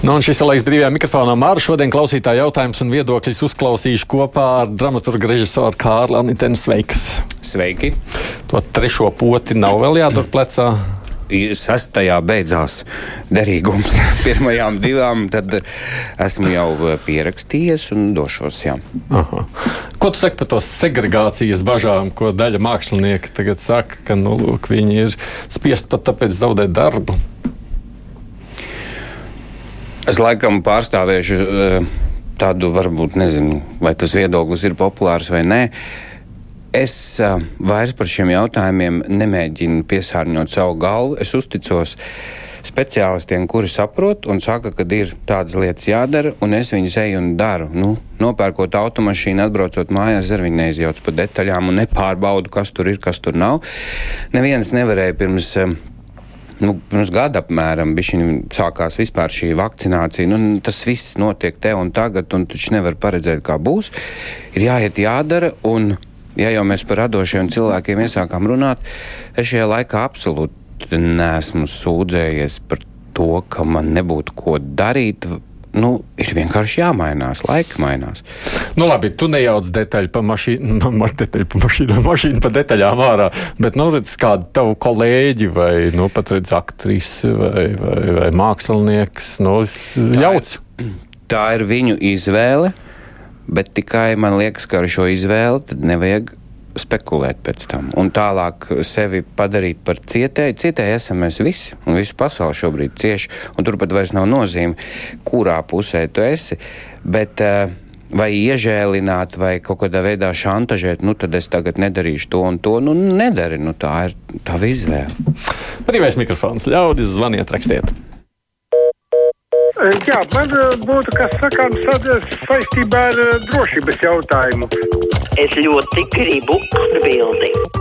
Nu, šis ir laiks brīvajā mikrofonā. Māra šodien klausītāja jautājums un viedokļus uzklausīšu kopā ar dramaturgu režisoru Kārlu Anitenu. Sveiks! Sveiki! To trešo poti nav vēl jādur plecā. Sastajā beidzās derīgums. Pirmajām divām esmu jau pierakstījies un došos. Ko tu saki par to segregācijas bažām, ko daļa mākslinieki tagad saka, ka nu, lūk, viņi ir spiest pat tāpēc zaudēt darbu? Es laikam pārstāvēšu eh, tādu, varbūt nezinu, vai tas viedoklis ir populārs vai nē. Es uh, vairs par šiem jautājumiem nemēģinu piesārņot savu galvu. Es uzticos speciālistiem, kuri saprot un saka, ka ir tādas lietas jādara, un es viņus eju un daru. Nu, nopērkot automašīnu, atbraucot mājās, ar viņu neizjaucu pa detaļām un nepārbaudu, kas tur ir, kas tur nav. Neviens nevarēja pirms. Nu, pirms gada apmēram sākās šī vakcinācija. Nu, tas viss notiek te un tagad, un taču nevar paredzēt, kā būs. Ir jāiet, jādara. Un, ja jau mēs par radošiem cilvēkiem iesākām runāt, es šajā laikā absolūti neesmu sūdzējies par to, ka man nebūtu ko darīt nu, ir vienkārši jāmainās, laika mainās. Nu, labi, tu nejauc detaļu par mašīnu, nu, detaļu par mašīnu, mašīnu par detaļām ārā, bet, nu, redz, kādu tavu kolēģi vai, nu, pat redz aktrise vai, vai, vai mākslinieks, nu, jauc. Tā ir, tā ir viņu izvēle, bet tikai man liekas, ka ar šo izvēli tad nevajag spekulēt pēc tam un tālāk sevi padarīt par cietēju. Cietēji esam mēs visi, un visu pasauli šobrīd cieši, un turpat vairs nav nozīme, kurā pusē tu esi. Bet, uh, vai iežēlināt, vai kaut kādā veidā šantažēt, nu tad es tagad nedarīšu to un to. Nu, nedari, nu tā ir tā izvēle. Brīvais mikrofons, ļaudis, zvaniet, rakstiet. Jā, man būtu kas sakāms saistībā ar drošības jautājumu. Es ļoti gribu atbildēt.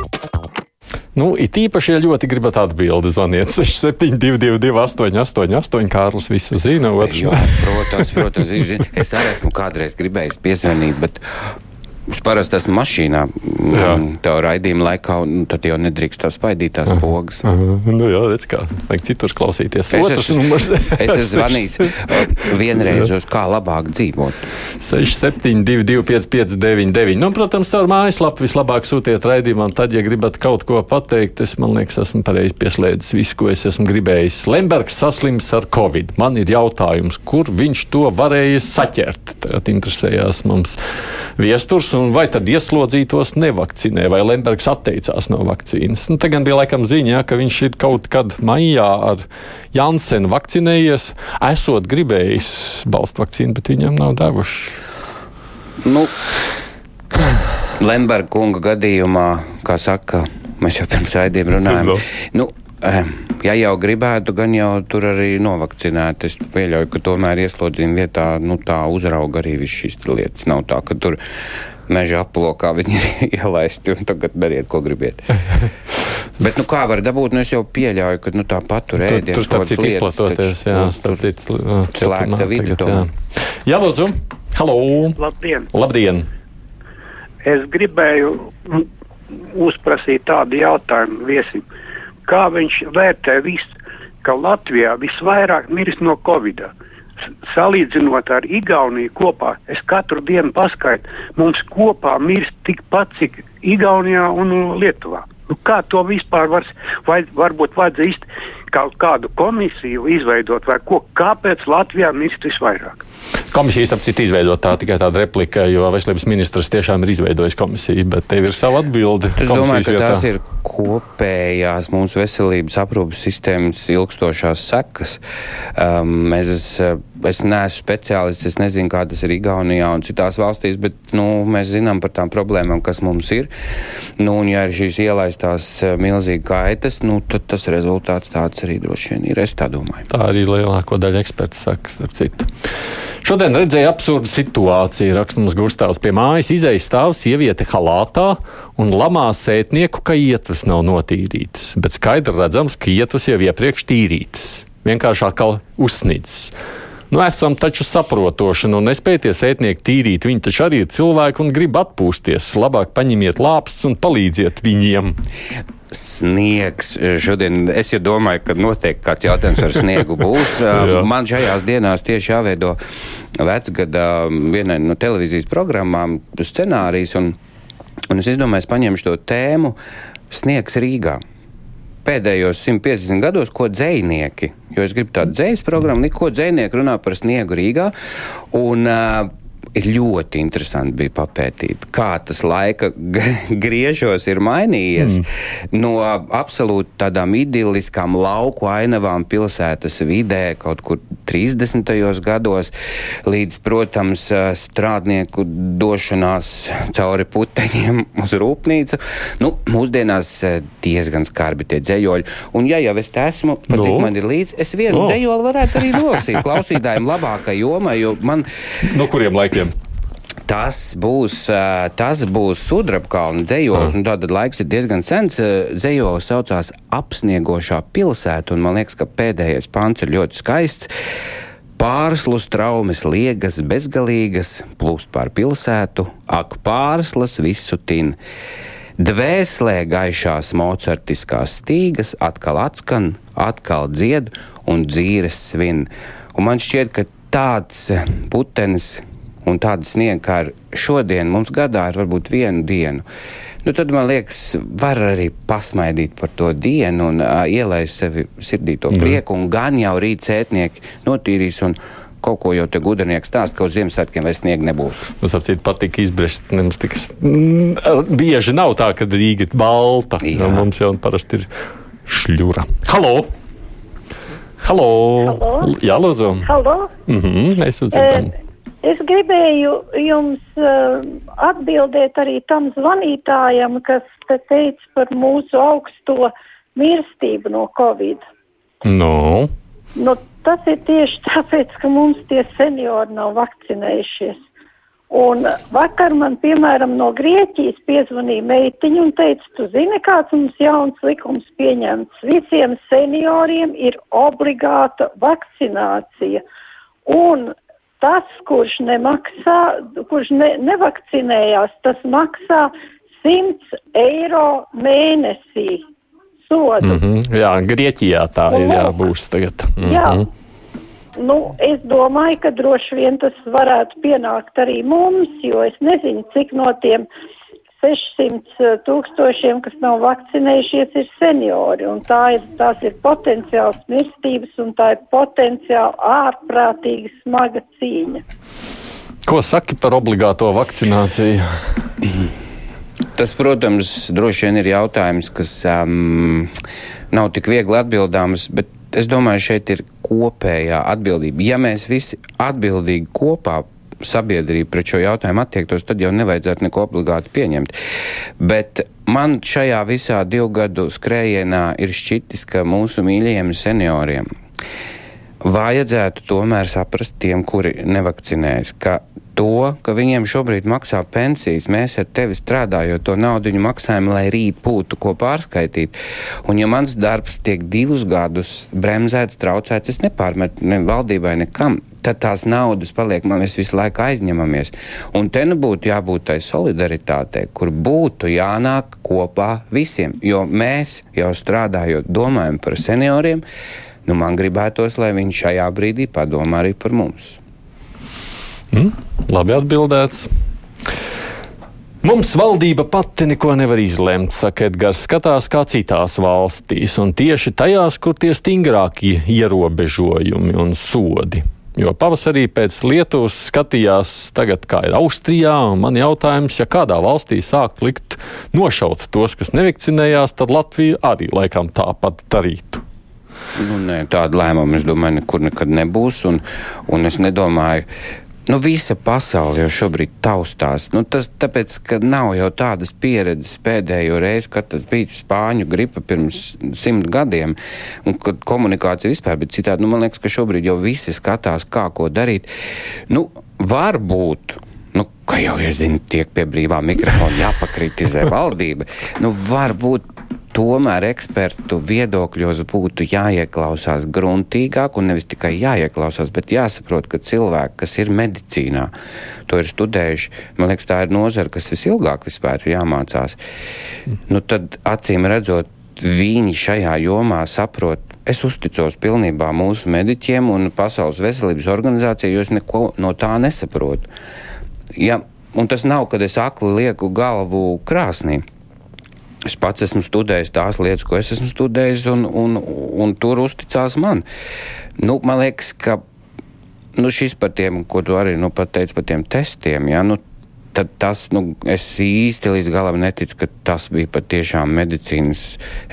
Nu, it īpaši, ja ļoti gribat atbildēt, zvaniet 6722, 888, Kārlis, visu zina. Jo, protams, protams, es arī esmu kādreiz gribējis piezvanīt, bet Es parasti esmu mašīnā, mm, tā raidījuma laikā, un tad jau nedrīkst tās spaidīt tās pogas. Nu, jā, redz, kā vajag citur klausīties. Es esmu, es esmu zvanījis vienreiz uz kā labāk dzīvot. 6722, 559, nu, protams, caur mājaslapu vislabāk sūtiet raidījumam. Tad, ja gribat kaut ko pateikt, es, man liekas, esmu pareizi pieslēdzis visu, ko es esmu gribējis. Lembergs saslims ar covid. Man ir jautājums, kur viņš to varēja saķert? Tad interesējās mums viesturs un vai tad ieslodzītos nevakcinē, vai Lembergs atteicās no vakcīnas. Nu, te gan bija laikam ziņā, ka viņš ir kaut kad maijā ar Jansenu vakcinējies, esot gribējis balstu vakcīnu, bet viņam nav devuši. Nu, Lemberga kunga gadījumā, kā saka, mēs jau pirms raidījuma runājām. Nu, ja jau gribētu, gan jau tur arī novakcinēt. Es pieļauju, ka tomēr ieslodzījuma vietā nu, tā uzrauga arī viss šīs lietas. Nav tā, ka tur meža aplokā viņi ir ielaisti un tagad dariet, ko gribiet. Bet nu, kā var dabūt? Nu, es jau pieļauju, ka nu, tāpat tur ir ēdienas. Tur starp citu izplatoties, jā, nu, starp citu slēgta vidu. Jā. jā, lūdzu, halo! Labdien! Labdien! Es gribēju uzprasīt tādu jautājumu viesim. Kā viņš vērtē visu, ka Latvijā visvairāk mirst no Covid-19? Salīdzinot ar Igauniju kopā, es katru dienu paskaitu, mums kopā mirst tikpat, cik Igaunijā un Lietuvā. Nu, kā to vispār var, vai varbūt vajadzēs kaut kādu komisiju izveidot, vai ko, kāpēc Latvijā mirst visvairāk? Komisija, starp citu, izveidot tā tikai tāda replika, jo veselības ministrs tiešām ir izveidojis komisiju, bet tev ir sava atbilde. Es domāju, ka tās ir kopējās mūsu veselības aprūpas sistēmas ilgstošās sekas. Um, es, es neesmu speciālists, es nezinu, kā tas ir Igaunijā un citās valstīs, bet nu, mēs zinām par tām problēmām, kas mums ir. Nu, un, ja ir šīs ielaistās uh, milzīgi kaitas, nu, tad tas rezultāts tāds arī droši vien ir. Es tā domāju. Tā arī lielāko daļu ekspertu saka, starp citu. Šodien redzēju absurdu situāciju. Raksta mums Gustavs pie mājas, izējas stāv sieviete halātā un lamā sētnieku, ka ietves nav notīrītas. Bet skaidri redzams, ka ietves jau iepriekš tīrītas. Vienkārši atkal uzsnidzas. Nu, esam taču saprotoši, nu nespējieties ētnieki tīrīt. Viņi taču arī ir cilvēki un grib atpūsties. Labāk paņemiet lāpstus un palīdziet viņiem. Sniegs. Šodien es jau domāju, ka noteikti kāds jautājums par sniegu būs. Man šajās dienās tieši jāveido vecgada vienai no televīzijas programmām scenārijs, un, un es izdomāju, es paņemšu to tēmu Sniegs Rīgā pēdējos 150 gados, ko dzinieki, jo es gribu tādu dzīslu programmu, ko dzinieki runā par sniegu Rīgā. Un, uh, ir ļoti interesanti bija papētīt, kā tas laika griežos ir mainījies mm. no absolūti tādām idiliskām lauku ainavām pilsētas vidē kaut kur 30. gados līdz, protams, strādnieku došanās cauri puteņiem uz rūpnīcu. Nu, mūsdienās diezgan skarbi tie dzējoļi. Un, ja jau es te esmu, pat cik no. man ir līdzi, es vienu no. dzējoli varētu arī nolasīt klausītājiem labākai jomai, jo man. No kuriem laikiem? Tas būs, tas būs sudrabkalna dzējos, un tātad laiks ir diezgan sens. Dzējos saucās apsniegošā pilsēta, un man liekas, ka pēdējais pants ir ļoti skaists. Pārslus traumas, liegas, bezgalīgas, plūst pār pilsētu, ak, pārslas visu tin. Dvēselē gaišās mocartiskās stīgas atkal atskan, atkal dzied un dzīves svin. Un man šķiet, ka tāds putenis un tāda sniega kā šodien mums gadā ir varbūt vienu dienu. Nu, tad man liekas, var arī pasmaidīt par to dienu un uh, ielaist sevi sirdī to mhm. prieku, un gan jau rīt cētnieki notīrīs. Kaut ko jau te gudrinieks stāsta, ka uz Ziemassvētkiem vairs sniega nebūs. Tas ar citu patīk izbrist. Mums tiks, mm, bieži nav tā, ka Rīga ir balta. Jā. Nu, mums jau parasti ir šļura. Halo! Halo! Halo. Jā, lūdzu! Halo! Mhm, mēs jūs dzirdam. Uh, Es gribēju jums uh, atbildēt arī tam zvanītājam, kas te teica par mūsu augsto mirstību no Covid. No. Nu, tas ir tieši tāpēc, ka mums tie seniori nav vakcinējušies. Un vakar man, piemēram, no Grieķijas piezvanīja meitiņa un teica, tu zini, kāds mums jauns likums pieņemts. Visiem senioriem ir obligāta vakcinācija. Un tas, kurš nemaksā, kurš ne, nevakcinējās, tas maksā 100 eiro mēnesī sodu. Mm -hmm, jā, Grieķijā tā un, ir jābūs tagad. Mm -hmm. Jā. Nu, es domāju, ka droši vien tas varētu pienākt arī mums, jo es nezinu, cik no tiem 600 eh, tūkstošiem, kas nav vakcinējušies, ir seniori. Tā ir, tās ir potenciāls mirstības un tā ir potenciāli ārprātīgi smaga cīņa. Ko saki par obligāto vakcināciju? Tas, protams, droši vien ir jautājums, kas um, nav tik viegli atbildāms, bet es domāju, šeit ir kopējā atbildība. Ja mēs visi atbildīgi kopā sabiedrība pret šo jautājumu attiektos, tad jau nevajadzētu neko obligāti pieņemt. Bet man šajā visā divu gadu skrējienā ir šķitis, ka mūsu mīļajiem senioriem vajadzētu tomēr saprast tiem, kuri nevakcinējas, ka to, ka viņiem šobrīd maksā pensijas, mēs ar tevi strādājot to naudu maksājam, lai rīt būtu ko pārskaitīt. Un ja mans darbs tiek divus gadus bremzēts, traucēts, es nepārmetu ne valdībai nekam. Tad tās naudas paliek, man mēs visu laiku aizņemamies. Un te nu būtu jābūt tai solidaritātei, kur būtu jānāk kopā visiem. Jo mēs jau strādājot, domājam par senioriem, nu man gribētos, lai viņi šajā brīdī padomā arī par mums. Mm, labi atbildēts. Mums valdība pati neko nevar izlemt, saka Edgars. Skatās kā citās valstīs, un tieši tajās, kur tie stingrākie ierobežojumi un sodi. Jo pavasarī pēc Lietuvas skatījās, tagad, kā ir Austrijā, un man jautājums, ja kādā valstī sākt likt nošaut tos, kas nevakcinējās, tad Latvija arī laikam tāpat darītu. Nu, nē, tāda lēmuma, es domāju, nekur nekad nebūs. Un, un es nedomāju, Nu, visa pasaule jau šobrīd taustās. Nu, tas tāpēc, ka nav jau tādas pieredzes pēdējo reizi, kad tas bija spāņu gripa pirms simt gadiem, un kad komunikācija vispār bija citāda. Nu, man liekas, ka šobrīd jau visi skatās, kā ko darīt. Nu, varbūt. Nu, kā jau ir zināms, tiek pie brīvā mikrofona jāpakritizē valdība. Nu, varbūt tomēr ekspertu viedokļos būtu jāieklausās gruntīgāk, un nevis tikai jāieklausās, bet jāsaprot, ka cilvēki, kas ir medicīnā, to ir studējuši, man liekas, tā ir nozara, kas visilgāk vispār ir jāmācās. Nu, tad acīm redzot, viņi šajā jomā saprot. Es uzticos pilnībā mūsu mediķiem un Pasaules veselības organizācijai, jo es neko no tā nesaprotu. Ja, un tas nav, kad es akli lieku galvu krāsnī. Es pats esmu studējis tās lietas, ko es esmu studējis, un, un, un tur uzticās man. Nu, man liekas, ka nu, šis par tiem, ko tu arī nu, pateici par tiem testiem, ja, nu, tad tas, nu, es īsti līdz galam neticu, ka tas bija patiešām medicīnas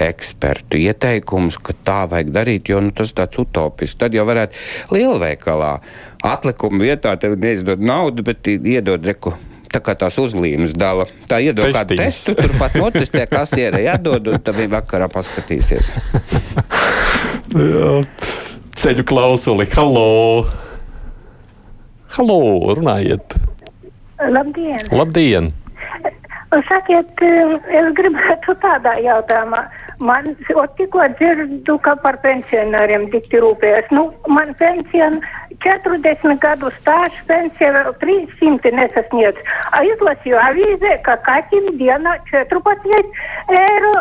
ekspertu ieteikums, ka tā vajag darīt, jo nu, tas ir tāds utopisks. Tad jau varētu lielveikalā atlikumu vietā neizdot naudu, bet iedod reku tā kā tās uzlīmes dala. Tā iedod kādu testu, turpat notestē, kas ir jādod, un tad viņa vakarā paskatīsiet. Ceļu klausuli, halo! Halo, runājiet! Labdien! Labdien! Sakiet, es gribētu tādā jautājumā. Man tikko dzirdu, ka par pensionāriem dikti rūpējas. Nu, man pensija 40 gadu stāžs, pensija vēl 300 nesasniedz. Izlasīju avīzē, ka katram dienā 14 eiro,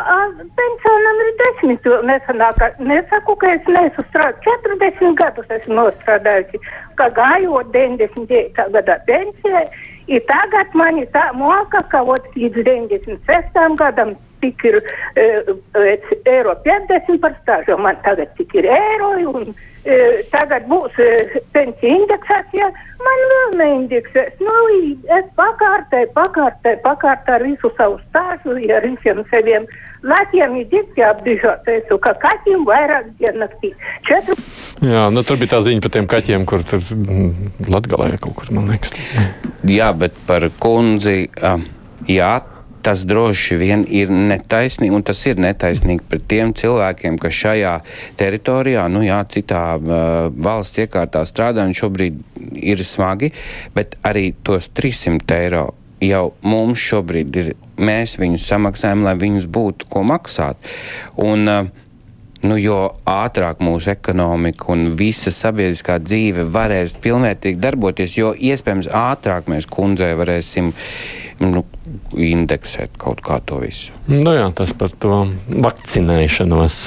pensionam ir 10 nesanāk. Nesaku, ka es nesu strādāt. 40 gadus esmu nostrādājusi, ka gājot 99. gadā pensijai. I tagad man ir tā moka, ka ot, līdz 96. gadam tik ir e, eiro 50 par stāžu, man tagad tik ir eiro un e, tagad būs e, pensija indeksācija, man vēl neindeksēs. Nu, es pakārtēju, pakārtēju, pakārtēju ar visu savu stāžu, ar visiem saviem latiem ir dikti apdižoties, ka kaķim vairāk diennaktī. Četru. Jā, nu tur bija tā ziņa par tiem kaķiem, kur tur Latgalē kaut kur, man liekas. Jā, bet par kundzi, jā, tas droši vien ir netaisnīgi, un tas ir netaisnīgi pret tiem cilvēkiem, kas šajā teritorijā, nu jā, citā uh, valsts iekārtā strādā, un šobrīd ir smagi, bet arī tos 300 eiro jau mums šobrīd ir, mēs viņus samaksājam, lai viņus būtu ko maksāt. Un, uh, Nu, jo ātrāk mūsu ekonomika un visa sabiedriskā dzīve varēs pilnvērtīgi darboties, jo iespējams ātrāk mēs kundzei varēsim nu, indeksēt kaut kā to visu. Nu jā, tas par to vakcinēšanos.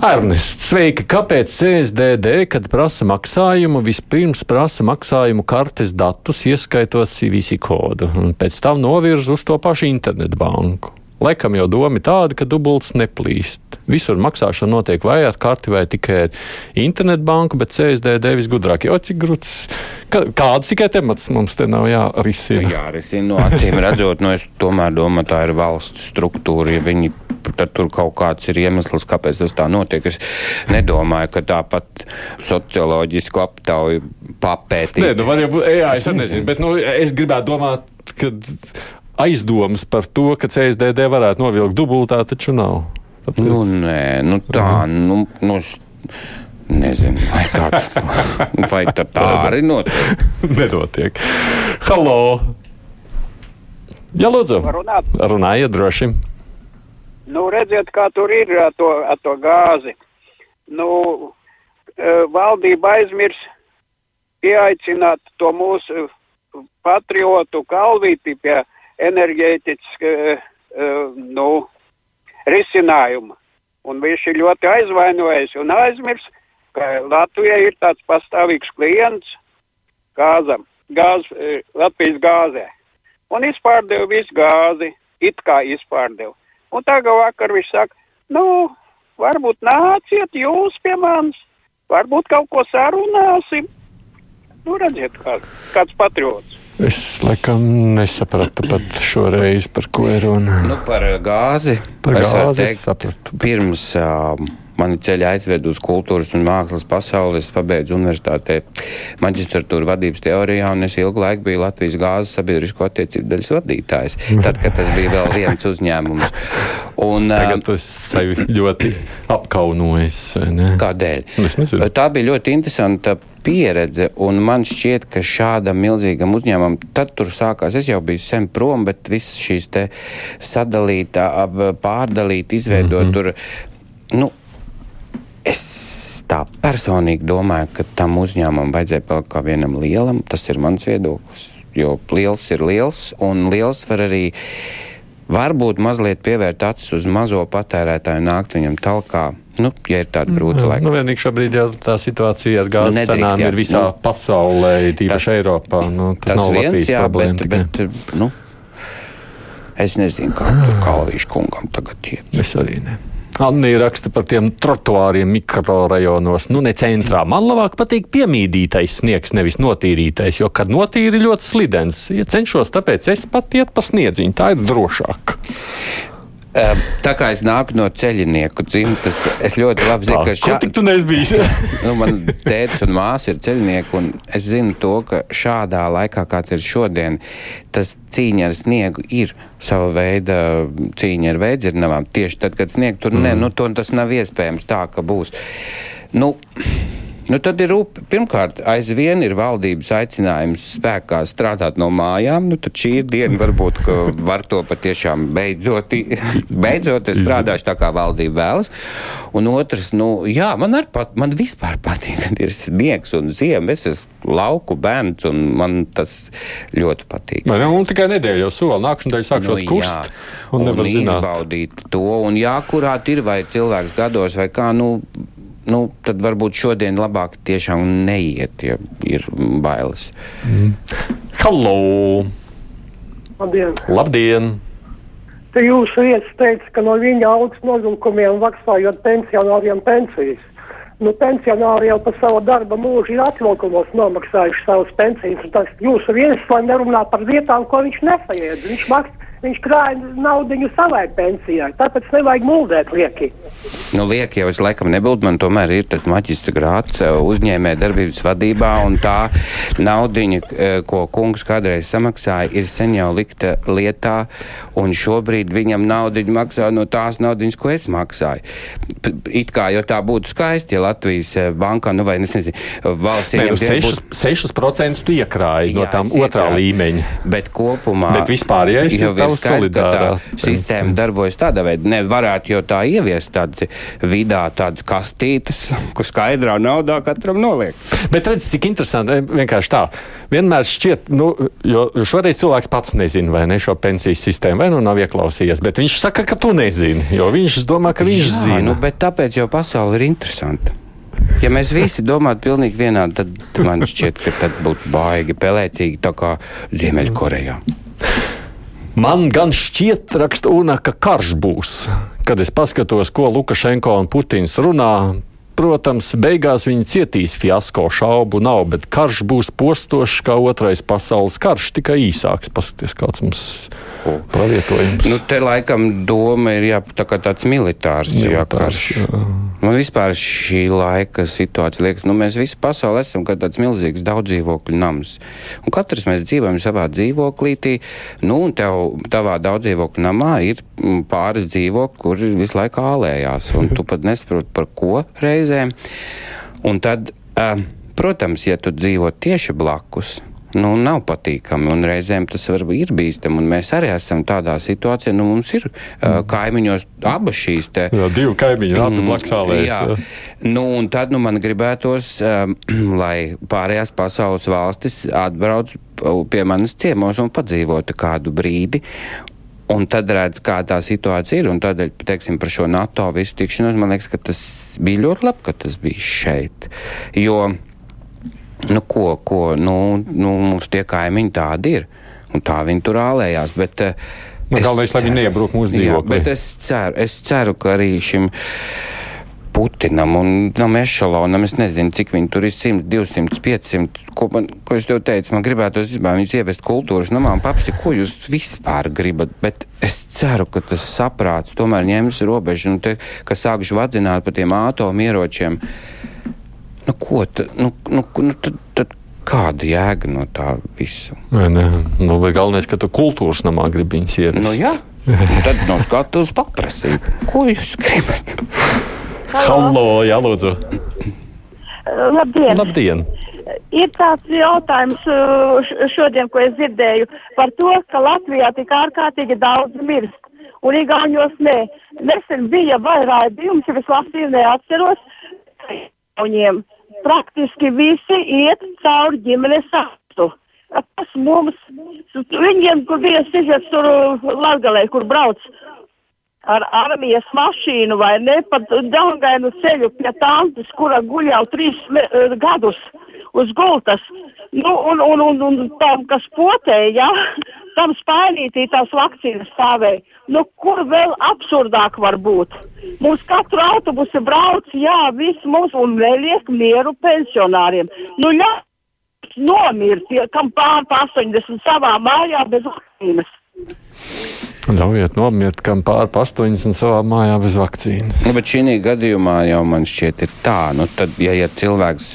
Ernests, sveiki! Kāpēc CSDD, kad prasa maksājumu, vispirms prasa maksājumu kartes datus, ieskaitot CVC kodu, un pēc tam novirz uz to pašu internetbanku? Laikam jau doma tāda, ka dubults neplīst. Visur maksāšana notiek vai ar karti, vai tikai ar internetbanku, bet CSDD visgudrāk jau cik grūts. Kādas tikai temats mums te nav jārisina? Jārisina, no acīm redzot, no es tomēr domāju, tā ir valsts struktūra. Ja viņi tad tur kaut kāds ir iemesls, kāpēc tas tā notiek. Es nedomāju, ka tāpat socioloģisku aptauju papētīt. Nē, nu var jau būt, jā, es, es nezinu, bet nu, es gribētu domāt, ka aizdomas par to, ka CSDD varētu novilkt dubultā, taču nav. Tāpēc... Nu, nē, nu tā, nu, nu nezinu, vai tāds, vai tā, tā arī notiek. Nenotiek. Halo! Jā, lūdzu. Runāt. Runājiet droši. Nu, redziet, kā tur ir ar to, ar to gāzi. Nu, valdība aizmirs pieaicināt to mūsu patriotu kalvīti pie enerģētiska uh, nu, risinājuma. Un viņš ir ļoti aizvainojis un aizmirs, ka Latvijai ir tāds pastāvīgs klients gāzam, gāz, Latvijas gāzē. Un izpārdeva visu gāzi, it kā izpārdeva. Un tagad vakar viņš saka, nu, varbūt nāciet jūs pie manis, varbūt kaut ko sarunāsim. Nu, redziet, kā, kāds patriots. Es laikam nesapratu pat šoreiz, par ko ir runa. Nu, par gāzi. Par es gāzi es sapratu. Pirms uh, mani ceļi aizved uz kultūras un mākslas pasauli, es pabeidzu universitātē maģistratūru vadības teorijā, un es ilgu laiku biju Latvijas gāzes sabiedrisko attiecību daļas vadītājs. Tad, kad tas bija vēl viens uzņēmums. Un, Tagad tas sevi ļoti apkaunojis. ne? Kādēļ? Nu. Tā bija ļoti interesanta pieredze, un man šķiet, ka šādam milzīgam uzņēmumam tad tur sākās. Es jau biju sen prom, bet viss šīs sadalītā, ap- pārdalīt, izveidot mm -hmm. tur. Nu, es tā personīgi domāju, ka tam uzņēmumam vajadzēja palikt kā vienam lielam. Tas ir mans viedoklis. Jo liels ir liels, un liels var arī varbūt mazliet pievērt acis uz mazo patērētāju, nākt viņam talkā. Nu, ja ir tāda grūta laika. Nu, vienīgi šobrīd jau tā situācija ar gāzes Nedrīkst, cenām jā. ir visā Nu, pasaulē, tīpaši Eiropā. Nu, tas, Tas nav viens, Latvijas jā, problēma. bet, tikai. bet nu, es nezinu, kā tur Kalvīšu kungam tagad iet. Es arī ne. Anna raksta par tiem trotuāriem mikrorajonos, nu ne centrā. Man labāk patīk piemīdītais sniegs, nevis notīrītais, jo, kad notīri ļoti slidens, ja cenšos, tāpēc es pat iet pa sniedziņu, tā ir drošāk. Tā kā es nāku no ceļinieku dzimtas, es ļoti labi zinu, ka Kur tik tu neesi bijis? nu, man tēvs un māsa ir ceļnieki, un es zinu to, ka šādā laikā, kāds ir šodien, tas cīņa ar sniegu ir sava veida cīņa ar veidzirnavām. Tieši tad, kad sniegu tur mm. ne, nu, to, tas nav iespējams tā, ka būs. Nu, Nu, tad ir rūp, pirmkārt, aizvien ir valdības aicinājums spēkā strādāt no mājām. Nu, tad šī ir diena, varbūt, ka var to patiešām beidzot, beidzot es strādāšu tā, kā valdība vēlas. Un otrs, nu, jā, man arī pat, man vispār patīk, kad ir sniegs un ziema. Es esmu lauku bērns un man tas ļoti patīk. Ne? Un tikai nedēļa jau soli. Nākamā nedēļa sākšot Nu, kust. Un un nevar zināt. izbaudīt to. Un jā, kurā ir vai cilvēks gados vai kā, nu, nu, tad varbūt šodien labāk tiešām neiet, ja ir bailes. Halo! Labdien! Labdien! Te jūsu vietas teica, ka no viņa algas nozulkumiem maksājot pensionāriem pensijas. Nu, pensionāri jau par savu darba mūžu ir atvilkumos nomaksājuši savas pensijas. Tas jūsu viesis, lai nerunā par vietām, ko viņš nesaiedz. Viņš maks, viņš krāja naudiņu savai pensijai, tāpēc nevajag muldēt lieki. Nu, liek jau es laikam nebūtu, man tomēr ir tas maģistra grāts eh, uzņēmē darbības vadībā, un tā naudiņa, eh, ko kungs kādreiz samaksāja, ir sen jau likta lietā, un šobrīd viņam naudiņu maksā no tās naudiņas, ko es maksāju. It kā jau tā būtu skaisti, ja Latvijas eh, bankā, nu vai es nezinu, valsts ieņem 6%, 6 tu iekrāji no Jā, tām es otrā iekrāju. līmeņa. Bet kopumā Bet vispārējais ir jau ir tā solidārā sistēma darbojas tādā veidā. Nevarētu jau tā ieviest tādas vidā, tādas kastītes, ko skaidrā naudā katram noliek. Bet redz, cik interesanti, eh, vienkārši tā. Vienmēr šķiet, nu, jo šoreiz cilvēks pats nezina, vai ne šo pensijas sistēmu, vai nu nav ieklausījies, bet viņš saka, ka tu nezini, jo viņš domā, ka viņš Jā, zina. nu, bet tāpēc jau pasaule ir interesanta. Ja mēs visi domātu pilnīgi vienādi, tad man šķiet, ka tad būtu baigi pelēcīgi, tā kā Ziemeļkorejā. Man gan šķiet, raksta Una, ka karš būs. Kad es paskatos, ko Lukašenko un Putins runā, protams, beigās viņi cietīs fiasko, šaubu nav, bet karš būs postošs kā otrais pasaules karš, tikai īsāks. Paskaties, kāds mums pravietojums. Nu, te laikam doma ir jā, tā kā tāds militārs, jā, Militārs, karš. Man vispār šī laika situācija liekas, nu, mēs visi pasaulē esam kā tāds milzīgs daudzdzīvokļu nams. Un katrs mēs dzīvojam savā dzīvoklītī, nu, un tev tavā daudzdzīvokļu namā ir mm, pāris dzīvokļi, kuri visu laiku ālējās, un tu pat nesaproti par ko reizēm. Un tad, uh, protams, ja tu dzīvo tieši blakus, nu, nav patīkami. Un reizēm tas var būt bīstami. un Mēs arī esam tādā situācijā, nu, mums ir uh, kaimiņos abas šīs te. Jā, divi kaimiņi, abi Mm, blakus ālējas. jā. Nu, un tad nu, man gribētos, um, lai pārējās pasaules valstis atbrauc pie manas ciemos un padzīvotu kādu brīdi. Un tad redz, kā tā situācija ir. Un tādēļ, teiksim, par šo NATO visu tikšanos, man liekas, ka tas bija ļoti labi, ka tas bija šeit. Jo, nu, ko, ko, nu, nu, mums tie kaimiņi tādi ir. Un tā viņi tur ālējās. Bet, eh, Nu, galvenais, lai viņi neiebruk mūsu dzīvoklī. bet es ceru, es ceru, ka arī šim. Putinam un tam ešalonam. Es nezinu, cik viņi tur ir 100, 200, 500. Ko, man, ko es tev teicu, man gribētu viņus ievest kultūras namā un papsi, ko jūs vispār gribat. Bet es ceru, ka tas saprāts tomēr ņems robežu un te, ka sākšu vadzināt par tiem atomieročiem. Nu, ko tad? Nu, nu, nu, tad, tad kāda jēga no tā visa? Vai ne? Nu, bet galvenais, ka tu kultūras namā gribi viņus ievest. Nu, jā. Un tad no skatuves paprasīt, ko jūs gribat. Halo, jā, lūdzu. Labdien! Labdien! Ir tāds jautājums uh, šodien, ko es dzirdēju par to, ka Latvijā tik ārkārtīgi daudz mirst. Un Igaunijos nē. Nesen bija vai raidījums, ja es lasīju, neatceros, viņiem praktiski visi iet cauri ģimenes aktu. Tas mums Viņiem, kur bija izjats tur Latgalē, kur brauc ar armijas mašīnu vai ne, pat daungainu ceļu pie tantes, kura guļ jau trīs eh, gadus uz gultas. Nu, un, un, un, un tam, kas potēja, ja, tam spainītī tās vakcīnas stāvēja. Nu, kur vēl absurdāk var būt? Mums katru autobusu brauc, jā, viss mums un neliek mieru pensionāriem. Nu, ļā, nomirt, kam pār 80 savā mājā bez vakcīnas. Ļaujiet nomirt, kam pār 80 savā mājā bez vakcīnas. Nu, bet šī gadījumā jau man šķiet, ir tā, nu, tad, ja, ja cilvēks,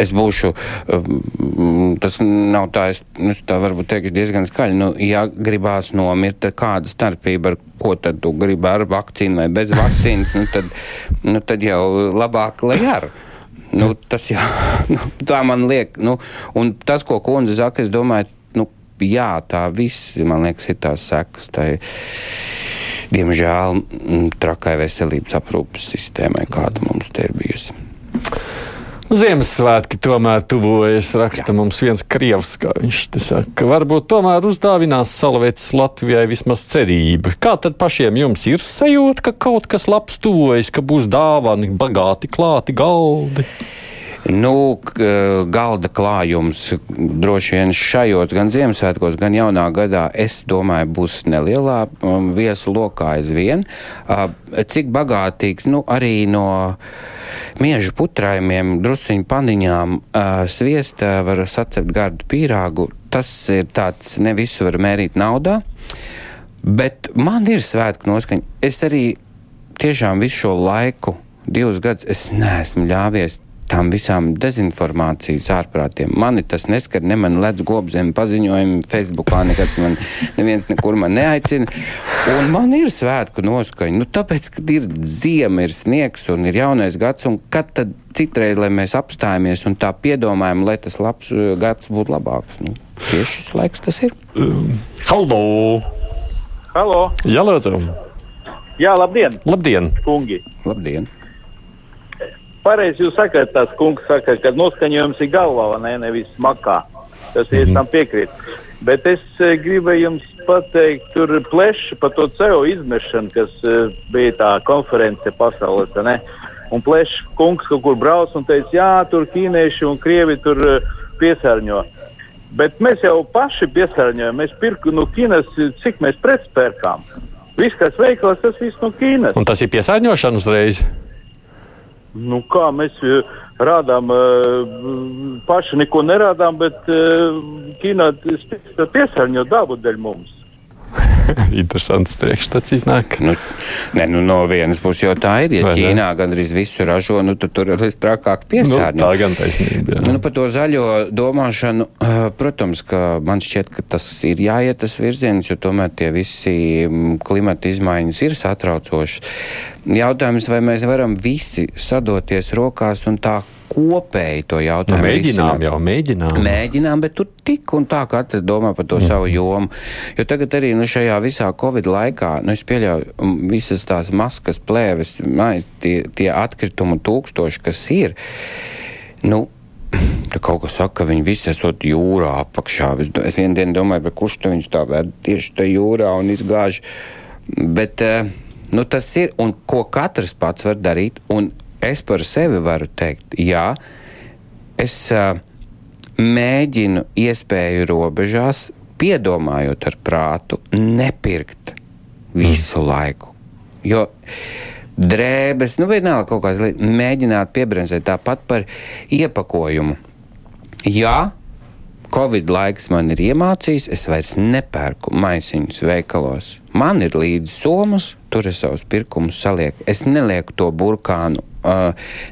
es būšu, um, tas nav tā, es nu, tā varbūt teikt diezgan skaļi, nu, ja gribās nomirt, tad kāda starpība, ar ko tad tu gribi ar vakcīnu vai bez vakcīnas, nu, tad, nu, tad jau labāk, lai ar. Nu, tas jau nu, tā man liek. Nu, un tas, ko kundze saka, es domāju, jā, tā viss, man liekas, ir tās sekas. Tai, diemžēl trakai veselības aprūpas sistēmai, kāda mums te ir bijusi. Ziemassvētki tomēr tuvojas, raksta Jā. mums viens krievs, kā viņš te saka. Varbūt tomēr uzdāvinās salvētas Latvijai vismaz cerība. Kā tad pašiem jums ir sajūta, ka kaut kas labs tuvojas, ka būs dāvani, bagāti klāti galdi? Nu, galda klājums droši vien šajos gan Ziemassvētkos, gan jaunā gadā, es domāju, būs nelielā um, viesu lokā aizvien. Cik bagātīgs, nu, arī no miežu putrājumiem, drusiņu paniņām, sviesta var sacept gardu pīrāgu. Tas ir tāds, ne visu var mērīt naudā, bet man ir svētku noskaņa. Es arī tiešām visu šo laiku, divus gadus, es neesmu ļāvies tām visām dezinformācijas ārprātiem. Mani tas neskar, ne man ledz gobzem paziņojumi Facebookā, nekad man neviens nekur man neaicina. Un man ir svētku noskaņa, nu tāpēc, kad ir ziema, ir sniegs un ir jaunais gads, un kad tad citreiz, lai mēs apstājamies un tā piedomājam, lai tas labs uh, gads būtu labāks. Nu, tieši šis laiks tas ir. Um, halo! Halo! Jā, lūdzu! Jā, labdien! Labdien! Kungi! Labdien! Pareizi jūs sakat, tas kungs saka, ka noskaņojums ir galvā, ne, nevis makā. Tas mm -hmm. es tam piekrītu. Bet es e, gribēju jums pateikt, tur pleši par to CO izmešanu, kas e, bija tā konference pasaules, ne? Un pleši kungs kaut kur brauc un teica, jā, tur ķīnieši un krievi tur e, piesārņo. Bet mēs jau paši piesārņojam. Mēs pirkam no Ķīnas, cik mēs pretspērkām. Viss, kas veikals, tas viss no Ķīnas. Un tas ir piesārņošana uzreiz? Nu, kā mēs eh, rādām, eh, paši neko nerādām, bet eh, Ķīnā piesārņo dabu dēļ mums. Interesants priekšstats iznāk. Nu, ne, nu, no vienas puses jau tā ir. Ja Vai Ķīnā ne? gandrīz visu ražo, nu, tad tur ir trakāk piesārņot. Nu, tā gan taisnība. Jā. Nu, par to zaļo domāšanu, protams, ka man šķiet, ka tas ir jāiet tas virziens, jo tomēr tie visi klimata izmaiņas ir satraucošas. Jautājums, vai mēs varam visi sadoties rokās un tā kopēji to jautājumu. Nu, mēģinām jau, mēģinām. Mēģinām, bet tur tik un tā katrs domā par to mm. savu jomu. Jo tagad arī nu, šajā visā Covid laikā, nu, es pieļauju, visas tās maskas, plēves, maiz, tie, tie atkritumu tūkstoši, kas ir, nu, Tur kaut kas saka, ka viņi visi esot jūrā apakšā. Es, es vienu dienu domāju, kurš to viņš tā vēd tieši tajā jūrā un izgāž. Bet eh, nu, tas ir, un ko katrs pats var darīt. Un es par sevi varu teikt, jā, es uh, mēģinu iespēju robežās, piedomājot ar prātu, nepirkt visu laiku. Jo drēbes, nu vienalga kaut kādas lietas, mēģināt piebremzēt tāpat par iepakojumu. Jā, Covid laiks man ir iemācījis, es vairs nepērku maisiņus veikalos. Man ir līdzi somas, tur es savus pirkumus salieku. Es nelieku to burkānu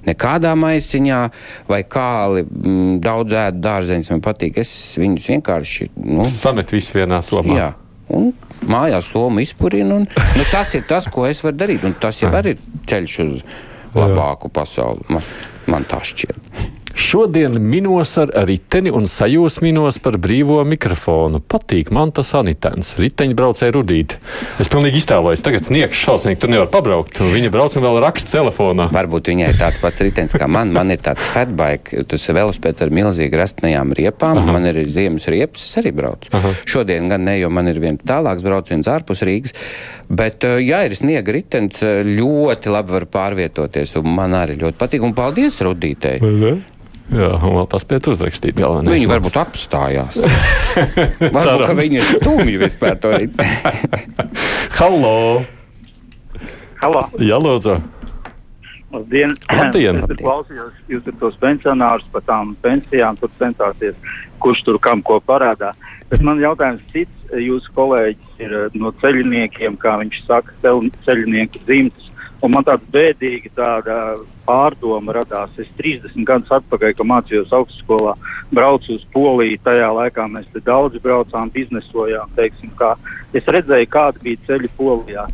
nekādā maisiņā vai kāli mm, daudz ēdu dārzeņus. Man patīk, es viņus vienkārši. Nu, Samet visu vienā somā. Jā. Un mājās somu izpurinu. Un, nu, tas ir tas, ko es varu darīt. Un tas jau ir ceļš uz labāku pasauli. Man, man tā šķiet. Šodien minos ar riteni un sajūsminos par brīvo mikrofonu. Patīk man tas anitens, riteņbraucēji rudīt. Es pilnīgi iztēlojos, tagad sniegs šausmīgi, tur nevar pabraukt. un Viņa brauc un vēl raksta telefonā. Varbūt viņai ir tāds pats ritenis kā man. Man ir tāds fatbike, tas ir velospēds ar milzīgi rastnajām riepām. Aha. Man ir ziemas riepas, es arī braucu. Aha. Šodien gan ne, jo man ir viens tālāks brauciens ārpus Rīgas. Bet, eh, jā, ir sniega ritenis, eh, ļoti labi var pārvietoties. Un man arī ļoti patīk. Un paldies Rudītei! Jā, un vēl paspēt uzrakstīt galvenais. Viņi varbūt apstājās. varbūt, ka viņi ir stumji vispār to rīt. Halo! Halo! Jā, lūdzu! Labdien! Labdien. Es klausījos, jūs tur tos pensionārus par tām pensijām, tur centāties, kurš tur kam ko parādā. Bet man jautājums cits, jūsu kolēģis ir eh, no ceļniekiem, kā viņš saka, ceļ, ceļnieku dzimtas. Un man tāda bēdīga tāda pārdoma radās. Es 30 gadus atpakaļ, kad mācījos augstskolā, braucu uz Poliju. Tajā laikā mēs daudz braucām, biznesojām. Teiksim, kā. Es redzēju, kāda bija ceļi Polijā.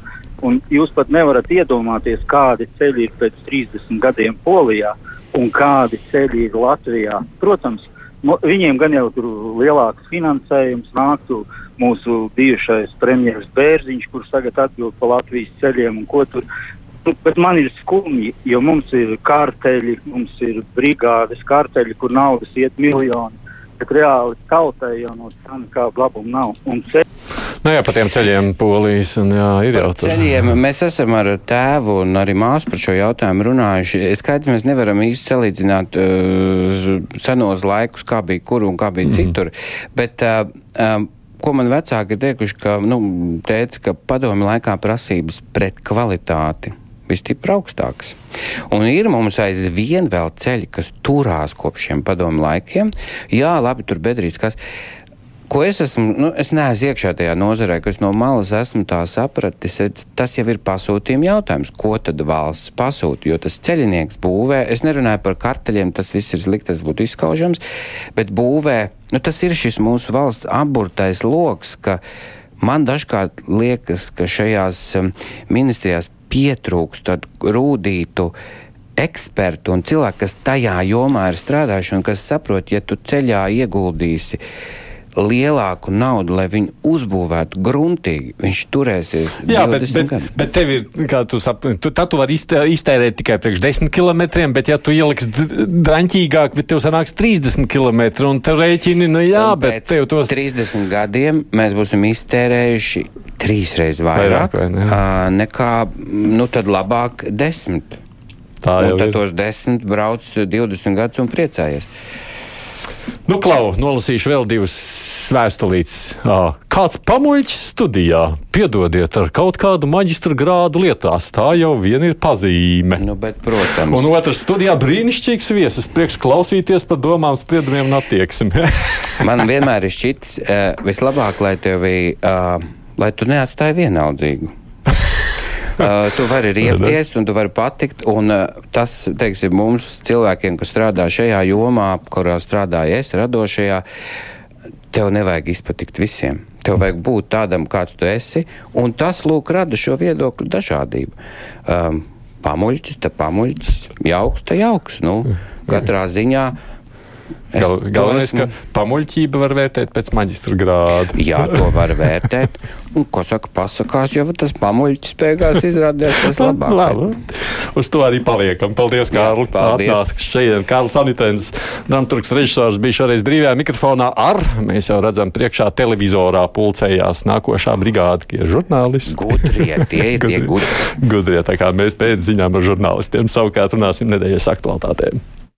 Un jūs pat nevarat iedomāties, kādi ceļi ir pēc 30 gadiem Polijā un kādi ceļi ir Latvijā. Protams, no, viņiem gan jau tur lielāks finansējums nāktu mūsu bijušais premjerministrs Bērziņš, kurš tagad atbild par Latvijas ceļiem un ko tur. Nu, Bet man ir skumji, jo mums ir kārteļi, mums ir brigādes kārteļi, kur naudas iet miljoni. Bet reāli tautai jau no tā nekāda labuma nav. Un ceļi Nu jā, pa tiem ceļiem polijas, un jā, ir jau tur. Ceļiem mēs esam ar tēvu un arī māsu par šo jautājumu runājuši. Skaidrs, mēs nevaram īsti salīdzināt uh, senos laikus, kā bija kur un kā bija mm. citur. Bet, uh, um, ko man vecāki ir teikuši, ka, nu, teica, ka padomi laikā prasības pret kvalitāti bija stipri augstāks. Un ir mums aizvien vēl ceļi, kas turās kopš šiem padomu laikiem. Jā, labi, tur bedrīs kas. Ko es esmu, nu, es neesmu iekšā tajā nozarē, kas no malas esmu tā sapratis, tas jau ir pasūtījuma jautājums. Ko tad valsts pasūta? Jo tas ceļinieks būvē, es nerunāju par karteļiem, tas viss ir slikti, tas būtu izskaužams, bet būvē, nu, tas ir šis mūsu valsts aburtais loks, ka man dažkārt liekas, ka šajās um, ministrijās pietrūkst tādu rūdītu ekspertu un cilvēku, kas tajā jomā ir strādājuši un kas saprot, ja tu ceļā ieguldīsi lielāku naudu, lai viņu uzbūvētu gruntīgi, viņš turēsies. Jā, bet, 20 bet, gadus. bet tev ir, kā tu saproti, tu, tu vari iztē- iztērēt tikai priekš 10 km, bet ja tu ieliksi d- draņķīgāk, tad tev sanāks 30 km, un tev rēķini, nu jā, Un bet tev tos 30 gadiem mēs būsim iztērējuši trīsreiz Vairāk, vairāk, vai ne? ā, nekā, nu tad labāk desmit. Tā jau un tad ir. tos desmit brauc 20 gadus un priecājies. Nu, Klau, nolasīšu vēl divas vēstulītes. Kāds pamuļķis studijā, piedodiet, ar kaut kādu maģistra grādu lietās. Tā jau vien ir pazīme. Nu, bet, protams, Un otrs studijā brīnišķīgs viesis, prieks klausīties par domām, spriedumiem un attieksmi. man vienmēr ir šķits uh, vislabāk, lai tevi, uh, lai tu neatstāji vienaldzīgu. Uh, tu vari riepties, un tu vari patikt. Un, uh, tas, teiksim, mums, cilvēkiem, kas strādā šajā jomā, kurā strādāju es, radošajā, tev nevajag izpatikt visiem. Tev vajag būt tādam, kāds tu esi, un tas, lūk, rada šo viedokļu dažādību. Um, pamuļķis, te pamuļķis, jauks, te jauks. Nu, katrā ziņā. es Gal, galvenais, esmu- ka pamuļķība var vērtēt pēc maģistra grāda. Jā, to var vērtēt. Un, ko saka, pasakās, jau tas pamuļķis beigās izrādījās tas labākais. Labi. Uz to arī paliekam. Paldies, Kārli. paldies. Šeit Kārlis Anitens, dramaturgs režisors, bija šoreiz brīvajā mikrofonā ar, mēs jau redzam, priekšā televizorā pulcējās nākošā brigāde, tie ir žurnālisti. Gudrie, tie ir tie gudrie. Gudrie, tā kā mēs pēc ziņām ar žurnālistiem savukārt runāsim nedēļas aktualitātēm.